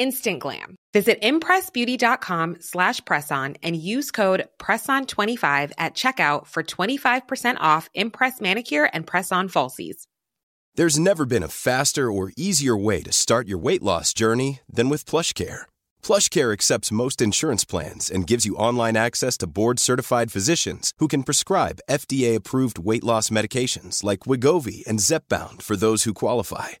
Instant glam. Visit impressbeauty.com slash presson and use code PRESSON25 at checkout for 25% off Impress Manicure and Press-On Falsies. There's never been a faster or easier way to start your weight loss journey than with PlushCare. PlushCare accepts most insurance plans and gives you online access to board-certified physicians who can prescribe FDA-approved weight loss medications like Wigovi and Zepbound for those who qualify.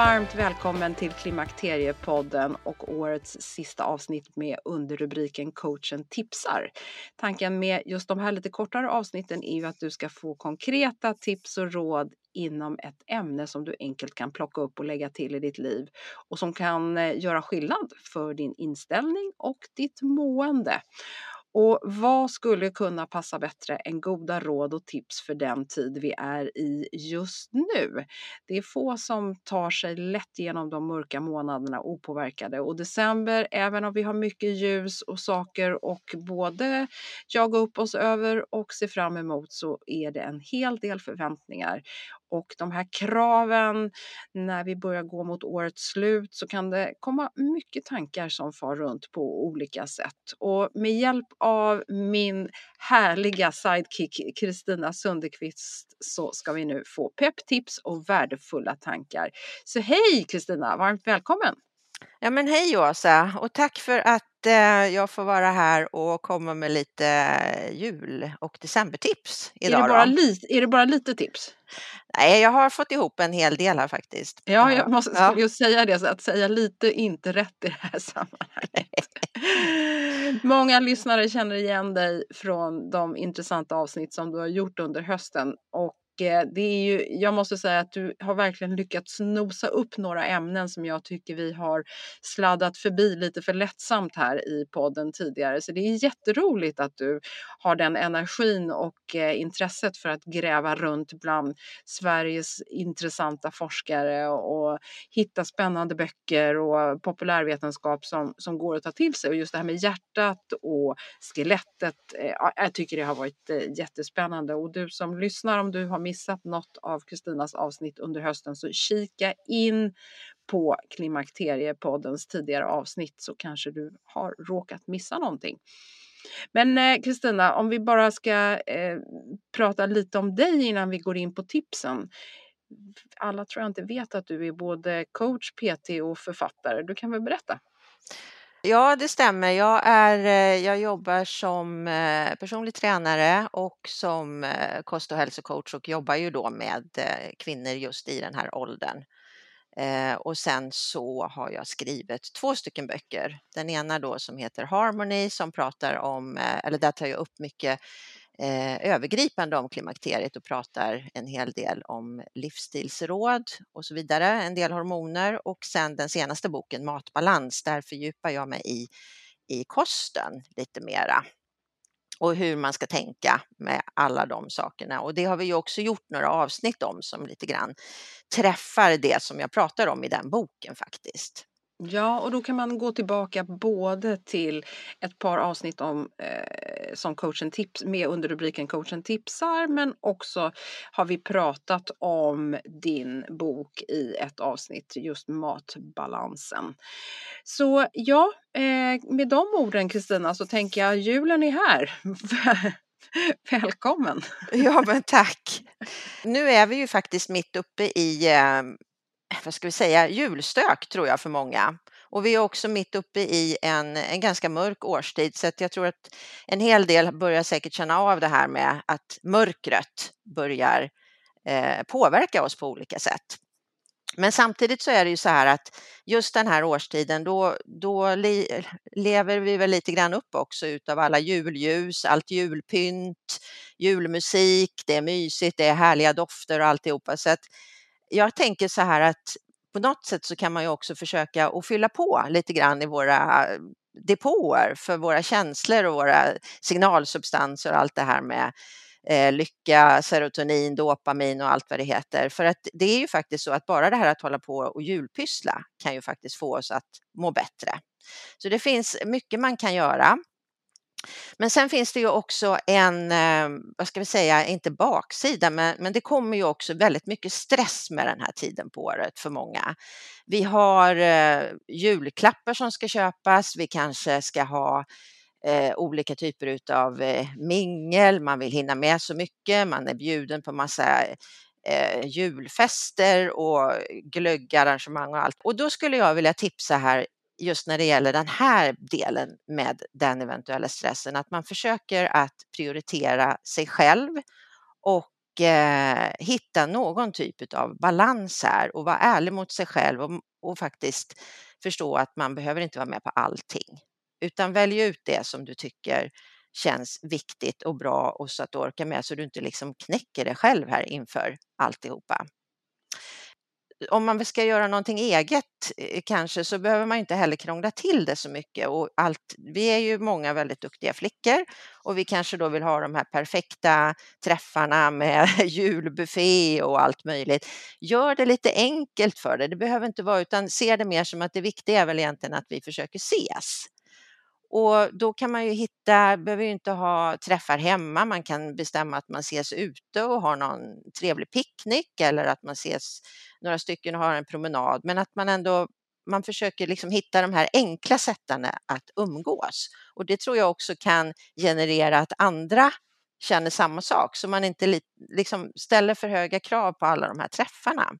Varmt välkommen till Klimakteriepodden och årets sista avsnitt med underrubriken Coachen tipsar. Tanken med just de här lite kortare avsnitten är ju att du ska få konkreta tips och råd inom ett ämne som du enkelt kan plocka upp och lägga till i ditt liv och som kan eh, göra skillnad för din inställning och ditt mående. Och vad skulle kunna passa bättre än goda råd och tips för den tid vi är i just nu? Det är få som tar sig lätt genom de mörka månaderna opåverkade och december, även om vi har mycket ljus och saker och både jaga upp oss över och se fram emot så är det en hel del förväntningar. Och de här kraven, när vi börjar gå mot årets slut så kan det komma mycket tankar som far runt på olika sätt. Och med hjälp av min härliga sidekick Kristina Sundekvist så ska vi nu få pepptips och värdefulla tankar. Så hej Kristina, varmt välkommen! Ja men hej Åsa och tack för att eh, jag får vara här och komma med lite jul och decembertips idag. Är det bara, då. li- är det bara lite tips? Nej, jag har fått ihop en hel del här faktiskt. Ja, jag måste Ja. just säga det, så att säga lite är inte rätt i det här sammanhanget. Många lyssnare känner igen dig från de intressanta avsnitt som du har gjort under hösten och eh, Eh, det är ju, jag måste säga att du har verkligen lyckats nosa upp några ämnen som jag tycker vi har sladdat förbi lite för lättsamt här i podden tidigare. Så det är jätteroligt att du har den energin och eh, intresset för att gräva runt bland Sveriges intressanta forskare och hitta spännande böcker och populärvetenskap som, som går att ta till sig. Och just det här med hjärtat och skelettet, eh, jag tycker det har varit jättespännande. Och du som lyssnar, om du har missat något av Kristinas avsnitt under hösten så kika in på Klimakteriepoddens tidigare avsnitt så kanske du har råkat missa någonting. Men eh, Kristina, om vi bara ska eh, prata lite om dig innan vi går in på tipsen. Alla tror jag inte vet att du är både coach, PT och författare. Du kan väl berätta? Ja, det stämmer. Jag, är, eh, jag jobbar som eh, personlig tränare och som eh, kost och hälsocoach och jobbar ju då med kvinnor just i den här åldern. Och sen så har jag skrivit två stycken böcker. Den ena då som heter Harmony som pratar om, eller där tar jag upp mycket eh, övergripande om klimakteriet och pratar en hel del om livsstilsråd och så vidare, en del hormoner och sen den senaste boken Matbalans, där fördjupar jag mig i, i kosten lite mera och hur man ska tänka med alla de sakerna. Och det har vi ju också gjort några avsnitt om som lite grann träffar det som jag pratar om i den boken faktiskt. Ja, och då kan man gå tillbaka både till ett par avsnitt om eh, som coachen tips med under rubriken coachen tipsar, men också har vi pratat om din bok i ett avsnitt just matbalansen. Så ja, eh, med de orden Kristina så tänker jag julen är här. Välkommen! Ja, men tack! Nu är vi ju faktiskt mitt uppe i eh, Eh, vad ska vi säga, julstök tror jag för många. Och vi är också mitt uppe i en, en ganska mörk årstid så att jag tror att en hel del börjar säkert känna av det här med att mörkret börjar eh, påverka oss på olika sätt. Men samtidigt så är det ju så här att just den här årstiden då, då li, lever vi väl lite grann upp också utav alla julljus, allt julpynt, julmusik, det är mysigt, det är härliga dofter och alltihopa. Så att jag tänker så här att på något sätt så kan man ju också försöka att fylla på lite grann i våra depåer för våra känslor och våra signalsubstanser och allt det här med eh, lycka, serotonin, dopamin och allt vad det heter. För att det är ju faktiskt så att bara det här att hålla på och julpyssla kan ju faktiskt få oss att må bättre. Så det finns mycket man kan göra. Men sen finns det ju också en, eh, vad ska vi säga, inte baksida, men, men det kommer ju också väldigt mycket stress med den här tiden på året för många. Vi har eh, julklappar som ska köpas, vi kanske ska ha eh, olika typer av eh, mingel, man vill hinna med så mycket, man är bjuden på massa eh, julfester och glöggarrangemang och allt. Och då skulle jag vilja tipsa här just när det gäller den här delen med den eventuella stressen, att man försöker att prioritera sig själv och eh, hitta någon typ av balans här och vara ärlig mot sig själv och, och faktiskt förstå att man behöver inte vara med på allting, utan välj ut det som du tycker känns viktigt och bra och så att du orkar med så du inte liksom knäcker dig själv här inför alltihopa om man ska göra någonting eget eh, kanske så behöver man inte heller krångla till det så mycket. Och allt, vi är ju många väldigt duktiga flickor och vi kanske då vill ha de här perfekta träffarna med julbuffé och allt möjligt. Gör det lite enkelt för dig, det behöver inte vara utan se det mer som att det viktiga är väl egentligen att vi försöker ses. Och då kan man ju hitta, behöver ju inte ha träffar hemma, man kan bestämma att man ses ute och har någon trevlig picknick eller att man ses några stycken och har en promenad, men att man ändå man försöker liksom hitta de här enkla sätten att umgås. Och det tror jag också kan generera att andra känner samma sak, så man inte liksom ställer för höga krav på alla de här träffarna.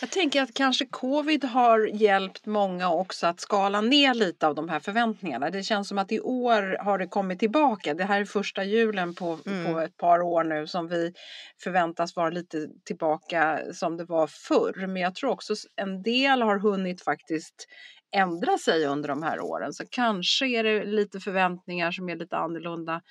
Jag tänker att kanske covid har hjälpt många också att skala ner lite av de här förväntningarna. Det känns som att i år har det kommit tillbaka. Det här är första julen på, mm. på ett par år nu som vi förväntas vara lite tillbaka som det var förr. Men jag tror också en del har hunnit faktiskt ändra sig under de här åren. Så kanske är det lite förväntningar som är lite annorlunda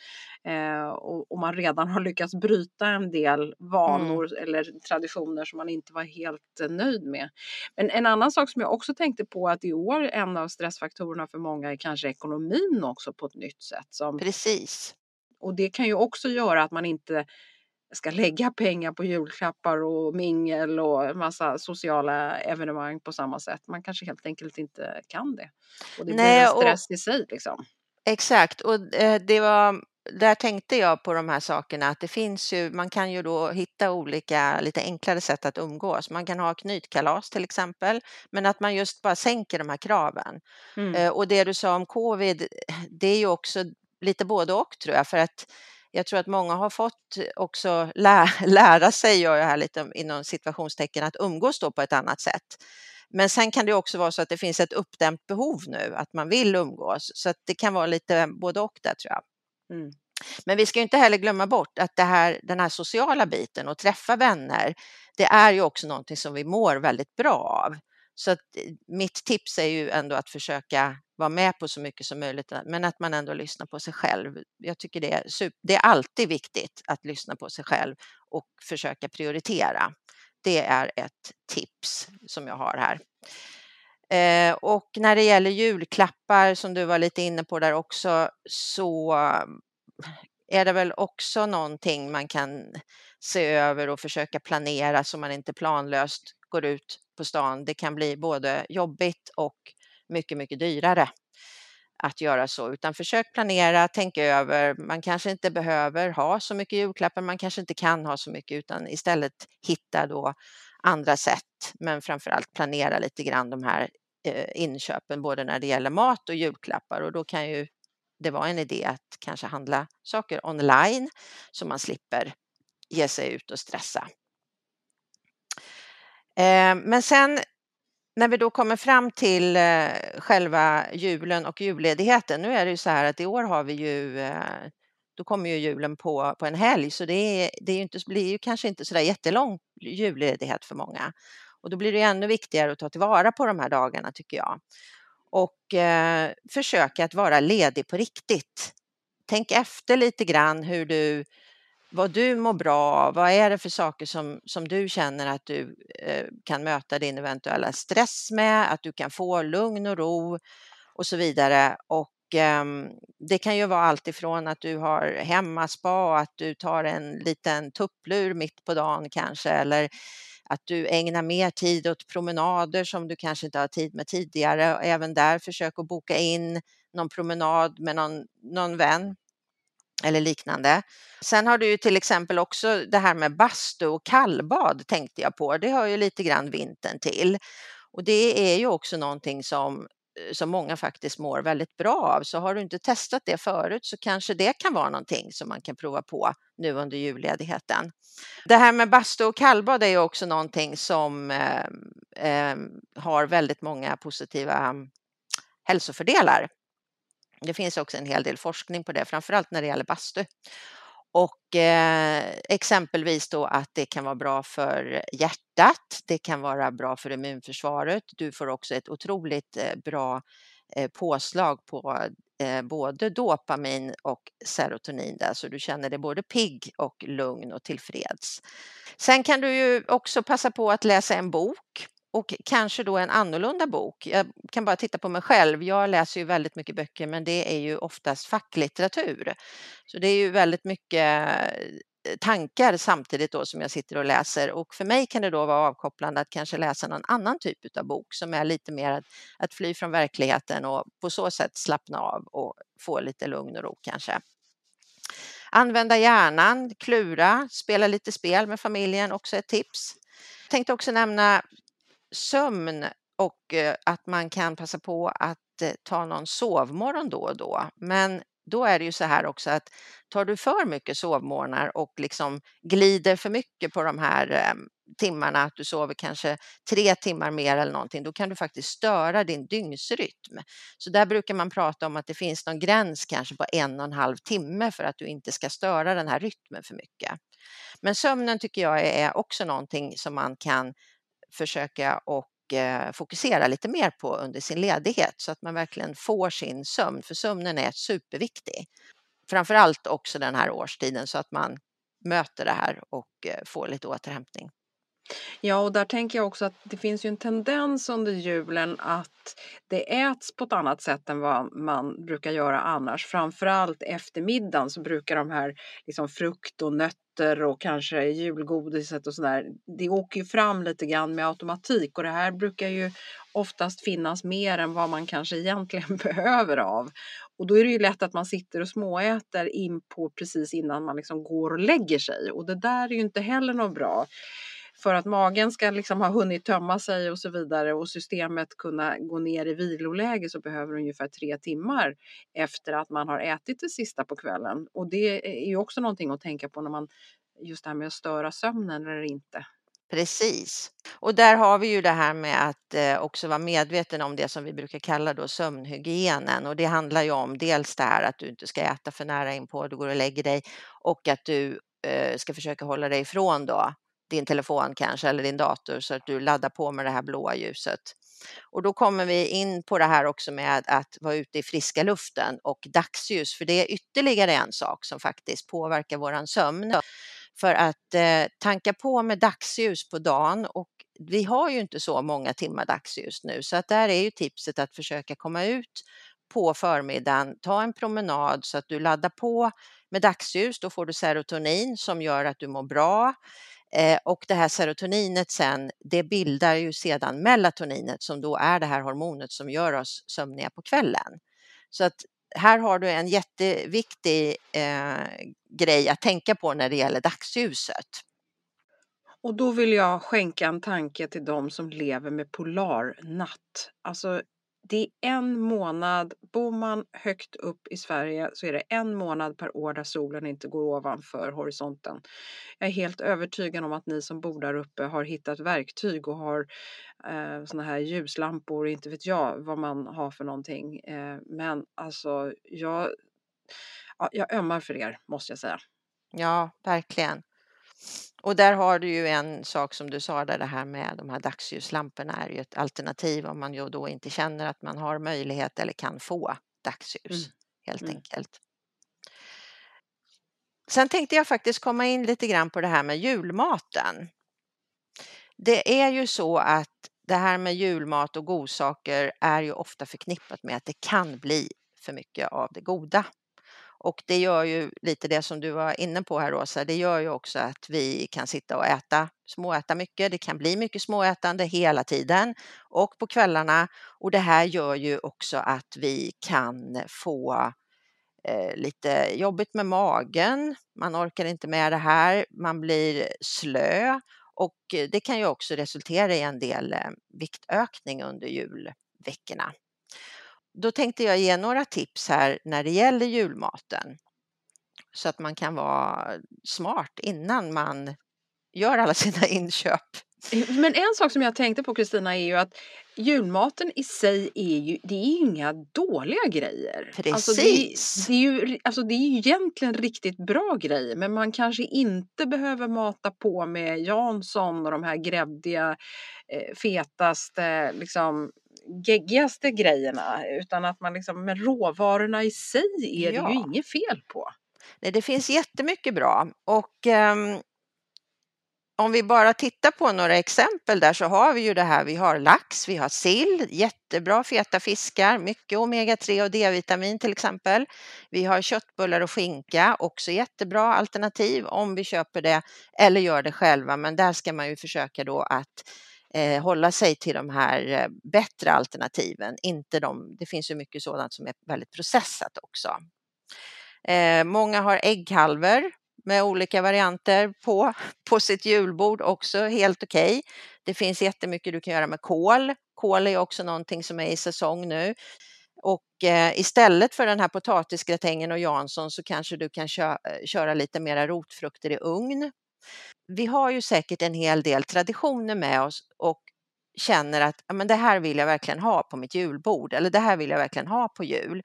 eh, och, och, man redan har lyckats bryta en del vanor mm. eller traditioner som man inte var helt eh, nöjd med. Men en annan sak som jag också tänkte på att i år en av stressfaktorerna för många är kanske ekonomin också på ett nytt sätt. Som, Precis. Och det kan ju också göra att man inte ska lägga pengar på julklappar och mingel och massa sociala evenemang på samma sätt. Man kanske helt enkelt inte kan det. Och det Nej, blir en stress och, i sig. Liksom. Exakt, och eh, det var där tänkte jag på de här sakerna att det finns ju, man kan ju då hitta olika lite enklare sätt att umgås. Man kan ha knytkalas till exempel, men att man just bara sänker de här kraven. Mm. Eh, och det du sa om covid, det är ju också lite både och tror jag, för att jag tror att många har fått också lä lära sig, gör jag här lite inom situationstecken, att umgås då på ett annat sätt. Men sen kan det också vara så att det finns ett uppdämt behov nu, att man vill umgås. Så att det kan vara lite både och där tror jag. Mm. Men vi ska inte heller glömma bort att det här, den här sociala biten och träffa vänner, det är ju också någonting som vi mår väldigt bra av. Så att eh, mitt tips är ju ändå att försöka vara med på så mycket som möjligt, eh, men att man ändå lyssnar på sig själv. Jag tycker det är, super, det är alltid viktigt att lyssna på sig själv och försöka prioritera. Det är ett tips som jag har här. Eh, och när det gäller julklappar som du var lite inne på där också så mm, är det väl också någonting man kan se över och försöka planera så man inte planlöst går ut på stan. Det kan bli både jobbigt och mycket, mycket dyrare att göra så, utan försök planera, tänk över. Man kanske inte behöver ha så mycket julklappar, man kanske inte kan ha så mycket, utan istället hitta då andra sätt, men framför allt planera lite grann de här eh, inköpen, både när det gäller mat och julklappar och då kan ju det vara en idé att kanske handla saker online så man slipper ge sig ut och stressa. Eh, men sen när vi då kommer fram till eh, själva julen och julledigheten, nu är det ju så här att i år har vi ju, eh, då kommer ju julen på, på en helg, så det, är, det är ju inte, blir ju kanske inte så där jättelång julledighet för många. Och då blir det ännu viktigare att ta tillvara på de här dagarna tycker jag. Och eh, försöka att vara ledig på riktigt. Tänk efter lite grann hur du vad du mår bra av. Vad är det för saker som, som du känner att du eh, kan möta din eventuella stress med, att du kan få lugn och ro och så vidare. Och eh, det kan ju vara allt ifrån att du har hemmaspa, att du tar en liten tupplur mitt på dagen kanske, eller att du ägnar mer tid åt promenader som du kanske inte har tid med tidigare. Och även där försök att boka in någon promenad med någon, någon vän eller liknande. Sen har du ju till exempel också det här med bastu och kallbad tänkte jag på. Det hör ju lite grann vintern till. Och det är ju också någonting som, eh, som många faktiskt mår väldigt bra av. Så har du inte testat det förut så kanske det kan vara någonting som man kan prova på nu under julledigheten. Det här med bastu och kallbad är ju också någonting som eh, eh, har väldigt många positiva mm, hälsofördelar. Det finns också en hel del forskning på det, framförallt när det gäller bastu. Och eh, exempelvis då att det kan vara bra för hjärtat, det kan vara bra för immunförsvaret. Du får också ett otroligt eh, bra eh, påslag på eh, både dopamin och serotonin där, så du känner dig både pigg och lugn och tillfreds. Sen kan du ju också passa på att läsa en bok och kanske då en annorlunda bok. Jag kan bara titta på mig själv. Jag läser ju väldigt mycket böcker, men det är ju oftast facklitteratur. Så det är ju väldigt mycket eh, tankar samtidigt då som jag sitter och läser och för mig kan det då vara avkopplande att kanske läsa någon annan typ av bok som är lite mer att, att fly från verkligheten och på så sätt slappna av och få lite lugn och ro kanske. Använda hjärnan, klura, spela lite spel med familjen, också ett tips. Jag tänkte också nämna sömn och eh, att man kan passa på att eh, ta någon sovmorgon då och då. Men då är det ju så här också att tar du för mycket sovmorgnar och liksom glider för mycket på de här eh, timmarna, att du sover kanske tre timmar mer eller någonting, då kan du faktiskt störa din dygnsrytm. Så där brukar man prata om att det finns någon gräns kanske på en och en halv timme för att du inte ska störa den här rytmen för mycket. Men sömnen tycker jag är också någonting som man kan försöka och eh, fokusera lite mer på under sin ledighet så att man verkligen får sin sömn, för sömnen är superviktig. Framför allt också den här årstiden så att man möter det här och eh, får lite återhämtning. Ja, och där tänker jag också att det finns ju en tendens under julen att det äts på ett annat sätt än vad man brukar göra annars. Framförallt eftermiddagen så brukar de här liksom frukt och nötter och kanske julgodiset och sådär, det åker ju fram lite grann med automatik och det här brukar ju oftast finnas mer än vad man kanske egentligen behöver av. Och då är det ju lätt att man sitter och småäter in på precis innan man liksom går och lägger sig och det där är ju inte heller något bra för att magen ska liksom ha hunnit tömma sig och så vidare och systemet kunna gå ner i viloläge så behöver ungefär tre timmar efter att man har ätit det sista på kvällen. Och det är ju också någonting att tänka på när man just det här med att störa sömnen eller inte. Precis. Och där har vi ju det här med att eh, också vara medveten om det som vi brukar kalla då sömnhygienen och det handlar ju om dels det här att du inte ska äta för nära inpå, du går och lägger dig och att du eh, ska försöka hålla dig ifrån då din telefon kanske eller din dator så att du laddar på med det här blåa ljuset. Och då kommer vi in på det här också med att vara ute i friska luften och dagsljus, för det är ytterligare en sak som faktiskt påverkar våran sömn. För att eh, tanka på med dagsljus på dagen och vi har ju inte så många timmar dagsljus nu så att där är ju tipset att försöka komma ut på förmiddagen, ta en promenad så att du laddar på med dagsljus, då får du serotonin som gör att du mår bra. Eh, och det här serotoninet sen, det bildar ju sedan melatoninet som då är det här hormonet som gör oss sömniga på kvällen. Så att här har du en jätteviktig eh, grej att tänka på när det gäller dagsljuset. Och då vill jag skänka en tanke till de som lever med polarnatt. Alltså det är en månad, bor man högt upp i Sverige så är det en månad per år där solen inte går ovanför horisonten. Jag är helt övertygad om att ni som bor där uppe har hittat verktyg och har eh, såna här ljuslampor, inte vet jag vad man har för någonting. Eh, men alltså, jag, ja, jag ömmar för er måste jag säga. Ja, verkligen. Och där har du ju en sak som du sa där det här med de här dagsljuslamporna är ju ett alternativ om man ju då inte känner att man har möjlighet eller kan få dagsljus mm. helt mm. enkelt. Sen tänkte jag faktiskt komma in lite grann på det här med julmaten. Det är ju så att det här med julmat och godsaker är ju ofta förknippat med att det kan bli för mycket av det goda. Och det gör ju lite det som du var inne på här Rosa, det gör ju också att vi kan sitta och äta, småäta mycket. Det kan bli mycket småätande hela tiden och på kvällarna. Och det här gör ju också att vi kan få eh, lite jobbigt med magen. Man orkar inte med det här, man blir slö och eh, det kan ju också resultera i en del eh, viktökning under julveckorna. Då tänkte jag ge några tips här när det gäller julmaten så att man kan vara smart innan man gör alla sina inköp. Men en sak som jag tänkte på Kristina är ju att julmaten i sig är ju, det är inga dåliga grejer. Precis. Alltså det, det, är ju, alltså det är ju egentligen riktigt bra grejer men man kanske inte behöver mata på med Jansson och de här gräddiga, eh, fetaste, liksom geggigaste grejerna utan att man liksom, med råvarorna i sig är ja. det ju inget fel på. Nej, det finns jättemycket bra och um, om vi bara tittar på några exempel där så har vi ju det här, vi har lax, vi har sill, jättebra feta fiskar, mycket omega-3 och D-vitamin till exempel. Vi har köttbullar och skinka, också jättebra alternativ om vi köper det eller gör det själva, men där ska man ju försöka då att eh, hålla sig till de här eh, bättre alternativen, inte de, det finns ju mycket sådant som är väldigt processat också. Eh, många har ägghalvor med olika varianter på, på sitt julbord också, helt okej. Okay. Det finns jättemycket du kan göra med kål. Kål är också någonting som är i säsong nu. Och eh, istället för den här potatisgratängen och Jansson så kanske du kan kö eh, köra lite mera rotfrukter i ugn vi har ju säkert en hel del traditioner med oss och känner att men det här vill jag verkligen ha på mitt julbord eller det här vill jag verkligen ha på jul.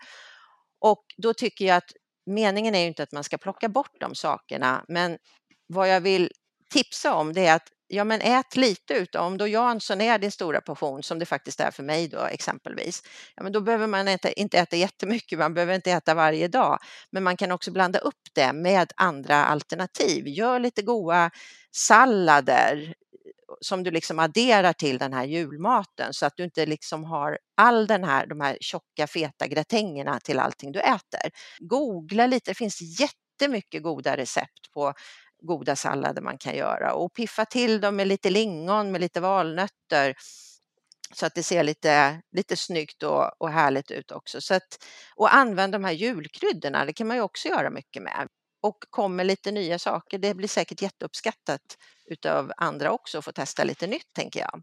Och då tycker jag att meningen är ju inte att man ska plocka bort de sakerna, men vad jag vill tipsa om det är att ja men ät lite utav, om då Jansson är din stora portion som det faktiskt är för mig då exempelvis, ja men då behöver man äta, inte äta jättemycket, man behöver inte äta varje dag, men man kan också blanda upp det med andra alternativ. Gör lite goda sallader som du liksom adderar till den här julmaten så att du inte liksom har all den här, de här tjocka feta gratängerna till allting du äter. Googla lite, det finns jättemycket goda recept på goda sallader man kan göra och piffa till dem med lite lingon, med lite valnötter så att det ser lite, lite snyggt och, och härligt ut också. Så att, och använd de här julkryddorna, det kan man ju också göra mycket med. Och kom med lite nya saker, det blir säkert jätteuppskattat utav andra också att få testa lite nytt tänker jag.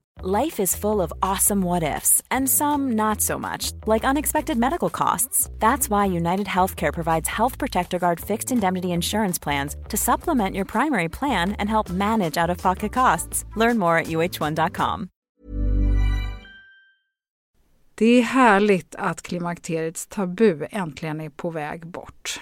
Life is full of awesome what ifs, and some not so much, like unexpected medical costs. That's why United Healthcare provides Health Protector Guard fixed indemnity insurance plans to supplement your primary plan and help manage out of pocket costs. Learn more at uh1.com. Det är härligt att klimakteriets tabu äntligen är på väg bort.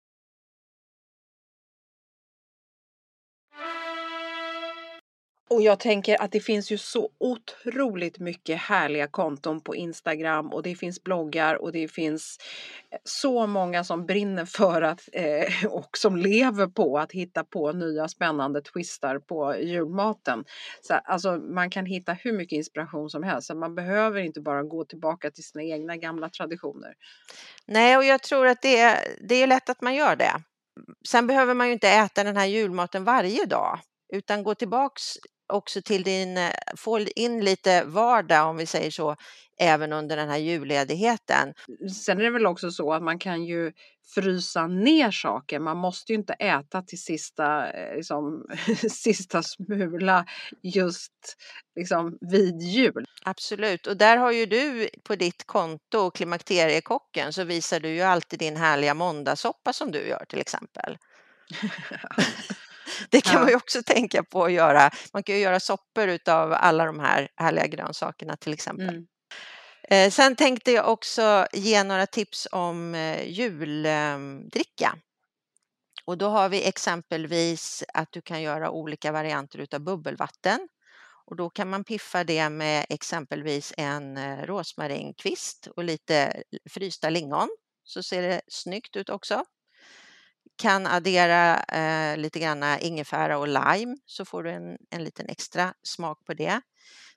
Och jag tänker att det finns ju så otroligt mycket härliga konton på Instagram och det finns bloggar och det finns eh, så många som brinner för att eh, och som lever på att hitta på nya spännande twistar på julmaten. Så, alltså, man kan hitta hur mycket inspiration som helst, så man behöver inte bara gå tillbaka till sina egna gamla traditioner. Nej, och jag tror att det är, det är lätt att man gör det. Sen behöver man ju inte äta den här julmaten varje dag utan gå tillbaks också till din, eh, få in lite vardag om vi säger så, även under den här julledigheten. Sen är det väl också så att man kan ju frysa ner saker. Man måste ju inte äta till sista, eh, liksom, sista smula just liksom, vid jul. Absolut, och där har ju du på ditt konto, Klimakteriekocken, så visar du ju alltid din härliga måndagssoppa som du gör till exempel. Det kan ja. man ju också tänka på att göra. Man kan ju göra soppor av alla de här härliga grönsakerna till exempel. Mm. Eh, sen tänkte jag också ge några tips om eh, juldricka. Och då har vi exempelvis att du kan göra olika varianter utav bubbelvatten. Och då kan man piffa det med exempelvis en eh, rosmarinkvist och lite frysta lingon. Så ser det snyggt ut också kan addera eh, lite grann ingefära och lime så får du en, en liten extra smak på det.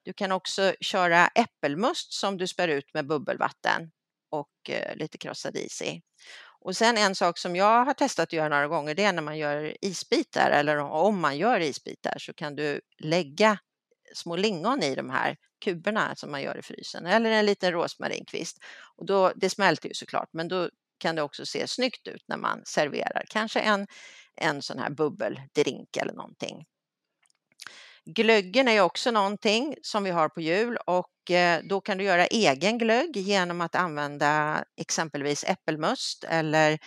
Du kan också köra äppelmust som du spär ut med bubbelvatten och eh, lite krossad is i. Och sen en sak som jag har testat att göra några gånger det är när man gör isbitar eller om man gör isbitar så kan du lägga små lingon i de här kuberna som man gör i frysen eller en liten rosmarinkvist. Och då, det smälter ju såklart men då kan det också se snyggt ut när man serverar. Kanske en, en sån här bubbeldrink eller någonting. Glöggen är också någonting som vi har på jul och eh, då kan du göra egen glögg genom att använda exempelvis äppelmust eller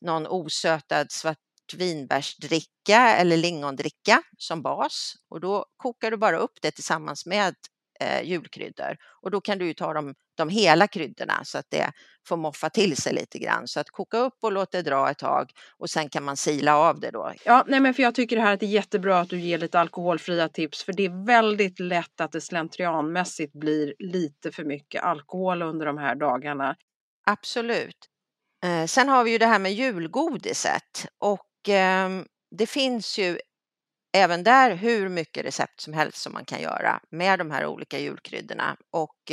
någon osötad svartvinbärsdricka eller lingondricka som bas och då kokar du bara upp det tillsammans med eh, julkryddor och då kan du ta de, de hela kryddorna så att det får moffa till sig lite grann. Så att koka upp och låta det dra ett tag och sen kan man sila av det då. Ja, nej men för jag tycker det här att det är jättebra att du ger lite alkoholfria tips för det är väldigt lätt att det slentrianmässigt blir lite för mycket alkohol under de här dagarna. Absolut. Eh, sen har vi ju det här med julgodiset och eh, det finns ju även där hur mycket recept som helst som man kan göra med de här olika julkryddorna och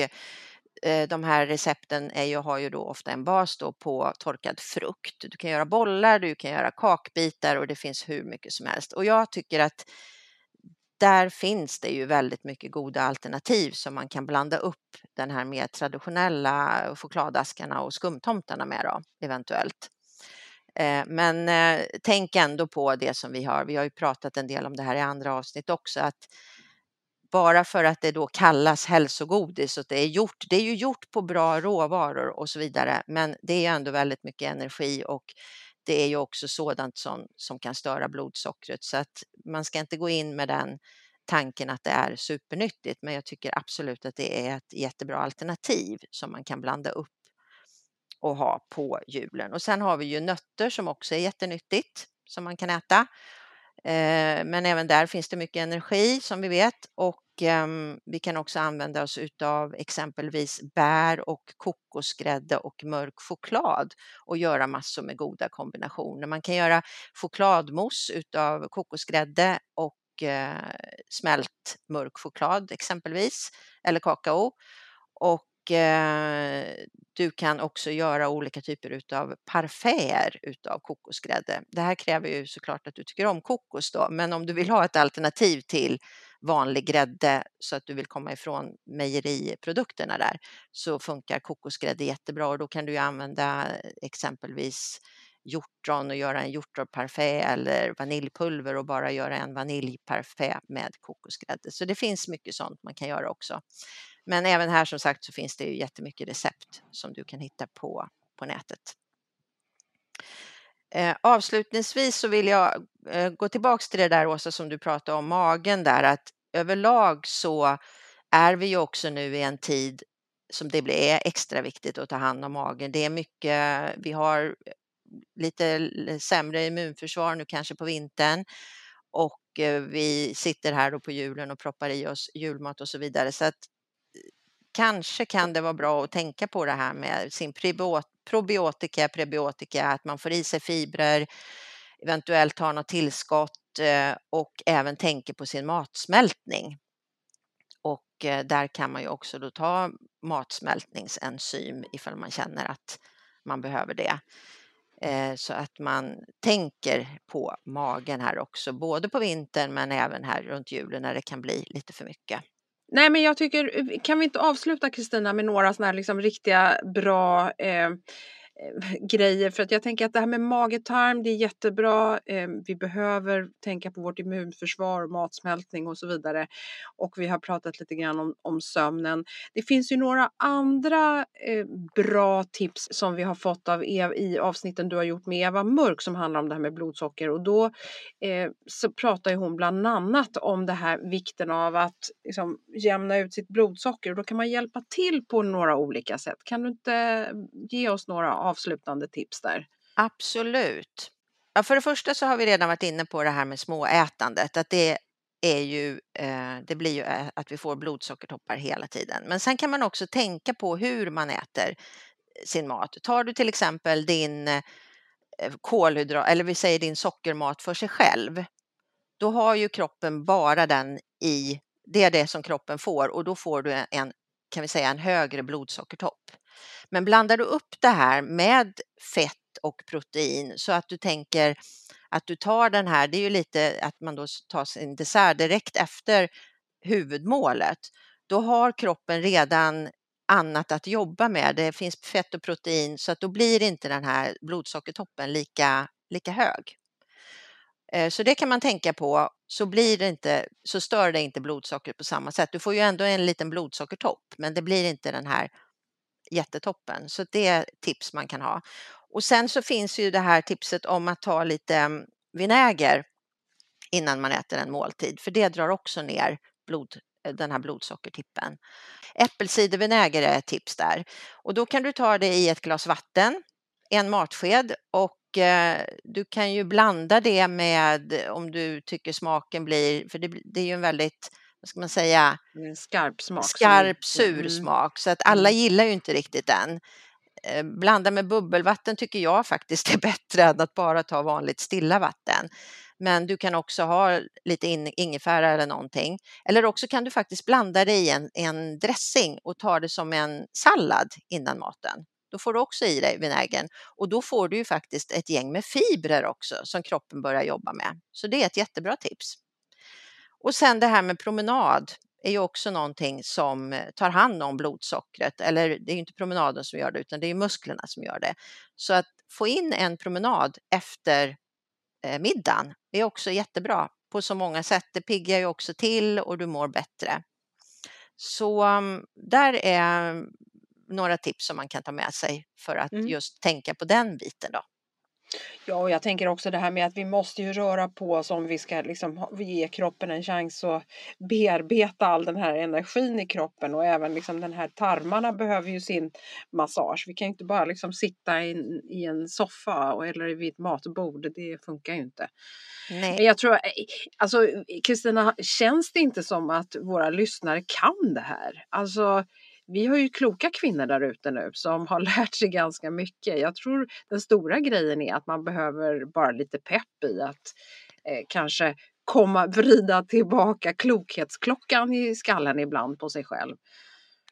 eh, de här recepten är ju, har ju då ofta en bas då på torkad frukt. Du kan göra bollar, du kan göra kakbitar och det finns hur mycket som helst. Och jag tycker att där finns det ju väldigt mycket goda alternativ som man kan blanda upp den här mer traditionella chokladaskarna och skumtomtarna med då, eventuellt. Eh, men eh, tänk ändå på det som vi har. Vi har ju pratat en del om det här i andra avsnitt också, att bara för att det då kallas hälsogodis och det är gjort, det är ju gjort på bra råvaror och så vidare, men det är ändå väldigt mycket energi och det är ju också sådant som, som kan störa blodsockret så att man ska inte gå in med den tanken att det är supernyttigt, men jag tycker absolut att det är ett jättebra alternativ som man kan blanda upp att ha på julen. Och sen har vi ju nötter som också är jättenyttigt som man kan äta. Eh, men även där finns det mycket energi som vi vet och ehm, vi kan också använda oss utav exempelvis bär och kokosgrädde och mörk choklad och göra massor med goda kombinationer. Man kan göra chokladmousse utav kokosgrädde och eh, smält mörk choklad exempelvis eller kakao och Eh, du kan också göra olika typer av parfäer utav kokosgrädde. Det här kräver ju såklart att du tycker om kokos då, men om du vill ha ett alternativ till vanlig grädde så att du vill komma ifrån mejeriprodukterna där så funkar kokosgrädde jättebra och då kan du använda exempelvis hjortron och göra en hjortronparfait eller vaniljpulver och bara göra en vaniljparfait med kokosgrädde. Så det finns mycket sånt man kan göra också. Men även här som sagt så finns det ju jättemycket recept som du kan hitta på, på nätet. Eh, avslutningsvis så vill jag eh, gå tillbaks till det där Åsa som du pratade om magen där att överlag så är vi ju också nu i en tid som det är extra viktigt att ta hand om magen. Det är mycket, vi har eh, lite sämre immunförsvar nu kanske på vintern och eh, vi sitter här då på julen och proppar i oss julmat och så vidare. Så att kanske kan det vara bra att tänka på det här med sin probiotika, prebiotika, att man får i sig fibrer, eventuellt har något tillskott eh, och även tänker på sin matsmältning. Och eh, där kan man ju också då ta matsmältningsenzym ifall man känner att man behöver det. Eh, så att man tänker på magen här också, både på vintern men även här runt julen när det kan bli lite för mycket. Nej, men jag tycker, kan vi inte avsluta Kristina med några sådana här liksom riktiga bra eh, grejer. För att jag tänker att det här med magetarm, det är jättebra. Ehm, vi behöver tänka på vårt immunförsvar, matsmältning och så vidare. Och vi har pratat lite grann om, om sömnen. Det finns ju några andra eh, bra tips som vi har fått av Eva, i avsnitten du har gjort med Eva Mörk som handlar om det här med blodsocker. Och då eh, så pratar ju hon bland annat om det här vikten av att liksom, jämna ut sitt blodsocker. Och då kan man hjälpa till på några olika sätt. Kan du inte ge oss några avslutande tips där? Absolut. Ja, för det första så har vi redan varit inne på det här med småätandet, att det är ju, eh, det blir ju eh, att vi får blodsockertoppar hela tiden. Men sen kan man också tänka på hur man äter sin mat. Tar du till exempel din eh, kolhydrat, eller vi säger din sockermat för sig själv, då har ju kroppen bara den i, det är det som kroppen får och då får du en, kan vi säga, en högre blodsockertopp. Men blandar du upp det här med fett och protein så att du tänker att du tar den här, det är ju lite att man då tar sin dessert direkt efter huvudmålet. Då har kroppen redan annat att jobba med. Det finns fett och protein så att då blir inte den här blodsockertoppen lika, lika hög. Eh, så det kan man tänka på, så, blir det inte, så stör det inte blodsockret på samma sätt. Du får ju ändå en liten blodsockertopp, men det blir inte den här jättetoppen. Så det är tips man kan ha. Och sen så finns ju det här tipset om att ta lite mm, vinäger innan man äter en måltid, för det drar också ner blod, eh, den här blodsockertippen. Äppelcidervinäger är ett tips där och då kan du ta det i ett glas vatten, en matsked och eh, du kan ju blanda det med om du tycker smaken blir, för det, det är ju en väldigt vad ska man säga, skarp smak. Skarp, sur mm. smak. Så att alla mm. gillar ju inte riktigt den. Eh, blanda med bubbelvatten tycker jag faktiskt är bättre än att bara ta vanligt stilla vatten. Men du kan också ha lite ingefära eller någonting. Eller också kan du faktiskt blanda det i en, en dressing och ta det som en sallad innan maten. Då får du också i dig vinägern och då får du ju faktiskt ett gäng med fibrer också som kroppen börjar jobba med. Så det är ett jättebra tips. Och sen det här med promenad är ju också någonting som eh, tar hand om blodsockret. Eller det är inte promenaden som gör det utan det är musklerna som gör det. Så att få in en promenad efter eh, middagen är också jättebra på så många sätt. Det piggar ju också till och du mår bättre. Så um, där är några tips som man kan ta med sig för att mm. just tänka på den biten då. Ja, och jag tänker också det här med att vi måste ju röra på oss om vi ska liksom ge kroppen en chans att bearbeta all den här energin i kroppen och även liksom den här tarmarna behöver ju sin massage. Vi kan ju inte bara liksom sitta i, i en soffa eller vid ett matbord, det funkar ju inte. Nej. Men jag tror, alltså Kristina, känns det inte som att våra lyssnare kan det här? Alltså vi har ju kloka kvinnor där ute nu som har lärt sig ganska mycket. Jag tror den stora grejen är att man behöver bara lite pepp i att eh, kanske komma vrida tillbaka klokhetsklockan i skallen ibland på sig själv.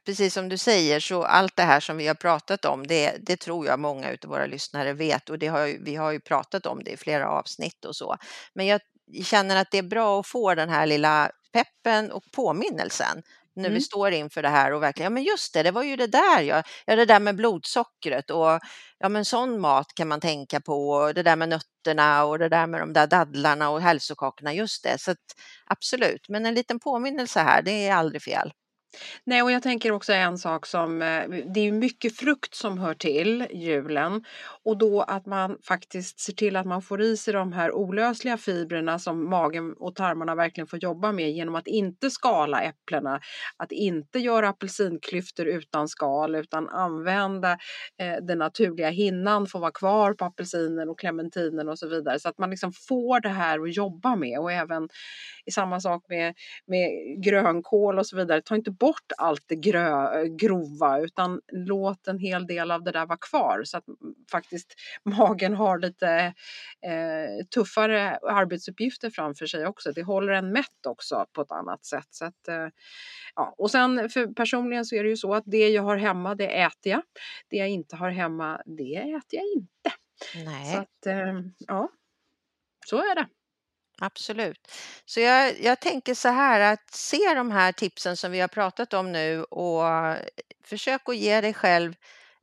Precis som du säger så allt det här som vi har pratat om det, det tror jag många av våra lyssnare vet och det har, vi har ju pratat om det i flera avsnitt och så. Men jag känner att det är bra att få den här lilla peppen och påminnelsen när Mm. vi står inför det här och verkligen, ja men just det, det var ju det där, ja, ja det där med blodsockret och ja men sån mat kan man tänka på och det där med nötterna och det där med de där dadlarna och hälsokakorna, just det, så att, absolut, men en liten påminnelse här, det är aldrig fel. Nej, och jag tänker också en sak som, eh, det är mycket frukt som hör till julen. Och då att man faktiskt ser till att man får i sig de här olösliga fibrerna som magen och tarmarna verkligen får jobba med genom att inte skala äpplena, att inte göra apelsinklyftor utan skal utan använda eh, den naturliga hinnan får vara kvar på apelsinen och clementinen och så vidare. Så att man liksom får det här att jobba med. Och även i samma sak med, med grönkål och så vidare. Ta inte bort allt det grö, grova utan låt en hel del av det där vara kvar så att faktiskt magen har lite eh, tuffare arbetsuppgifter framför sig också. Det håller en mätt också på ett annat sätt. Så att, eh, ja. Och sen för personligen så är det ju så att det jag har hemma det äter jag. Det jag inte har hemma det äter jag inte. Nej. Så att, eh, ja, så är det. Absolut. Så jag, jag tänker så här att se de här tipsen som vi har pratat om nu och eh, försök att ge dig själv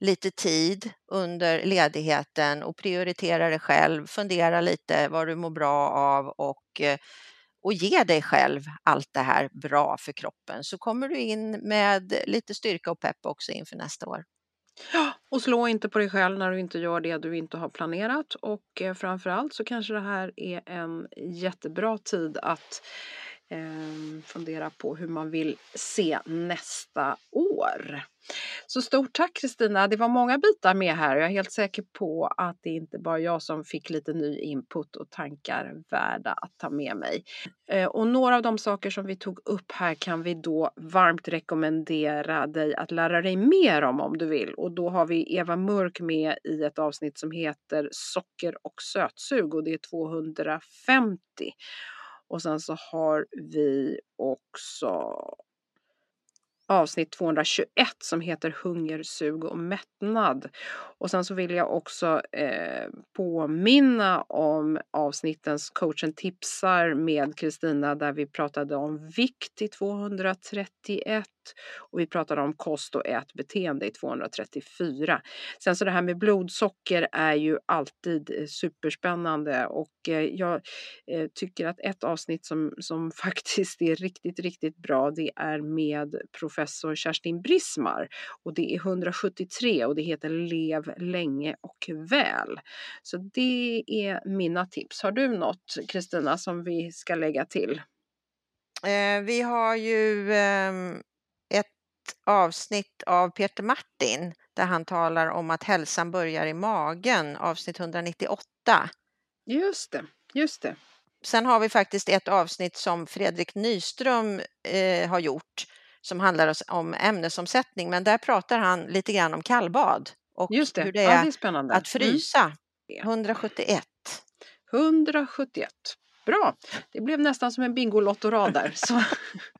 lite tid under ledigheten och prioritera dig själv. Fundera lite vad du mår bra av och, eh, och ge dig själv allt det här bra för kroppen så kommer du in med lite styrka och pepp också inför nästa år. Ja, och slå inte på dig själv när du inte gör det du inte har planerat och eh, framförallt så kanske det här är en jättebra tid att eh, fundera på hur man vill se nästa år. Så stort tack Kristina! Det var många bitar med här och jag är helt säker på att det inte bara jag som fick lite ny input och tankar värda att ta med mig. Eh, och några av de saker som vi tog upp här kan vi då varmt rekommendera dig att lära dig mer om om du vill. Och då har vi Eva Mörk med i ett avsnitt som heter Socker och sötsug och det är 250. Och sen så har vi också avsnitt 221 som heter Hunger, sug och mättnad. Och sen så vill jag också eh, påminna om avsnittens coachen tipsar med Kristina där vi pratade om vikt i 231 och vi pratade om kost och ätbeteende i 234. Sen så det här med blodsocker är ju alltid eh, superspännande och eh, jag eh, tycker att ett avsnitt som, som faktiskt är riktigt, riktigt bra det är med professor Kerstin Brismar och det är 173 och det heter Lev länge och väl. Så det är mina tips. Har du något Kristina som vi ska lägga till? Eh, vi har ju eh, avsnitt av Peter Martin där han talar om att hälsan börjar i magen, avsnitt 198. Just det, just det. Sen har vi faktiskt ett avsnitt som Fredrik Nyström eh, har gjort som handlar om ämnesomsättning, men där pratar han lite grann om kallbad och Just det. hur det Ja, är, det är att frysa. Mm. 171. 171. Bra, det blev nästan som en Bingolotto-rad där. Så.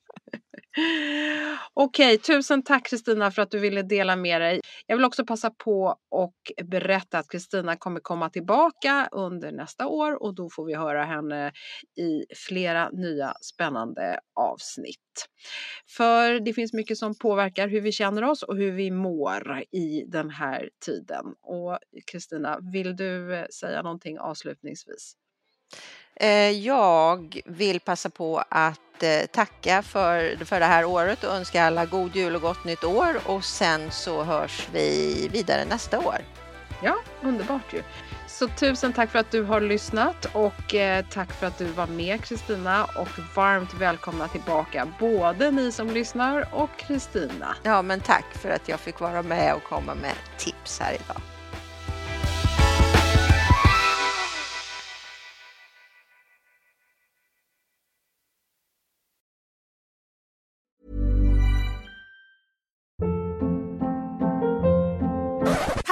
Okej, tusen tack Kristina för att du ville dela med dig. Jag vill också passa på och berätta att Kristina kommer komma tillbaka under nästa år och då får vi höra henne i flera nya spännande avsnitt. För det finns mycket som påverkar hur vi känner oss och hur vi mår i den här tiden. Och Kristina, vill du eh, säga någonting avslutningsvis? Eh, jag vill passa på att att eh, tacka för, för det här året och önska alla god jul och gott nytt år och sen så hörs vi vidare nästa år. Ja, underbart ju. Så tusen tack för att du har lyssnat och eh, tack för att du var med Kristina och varmt välkomna tillbaka både ni som lyssnar och Kristina. Ja, men tack för att jag fick vara med och komma med tips här idag.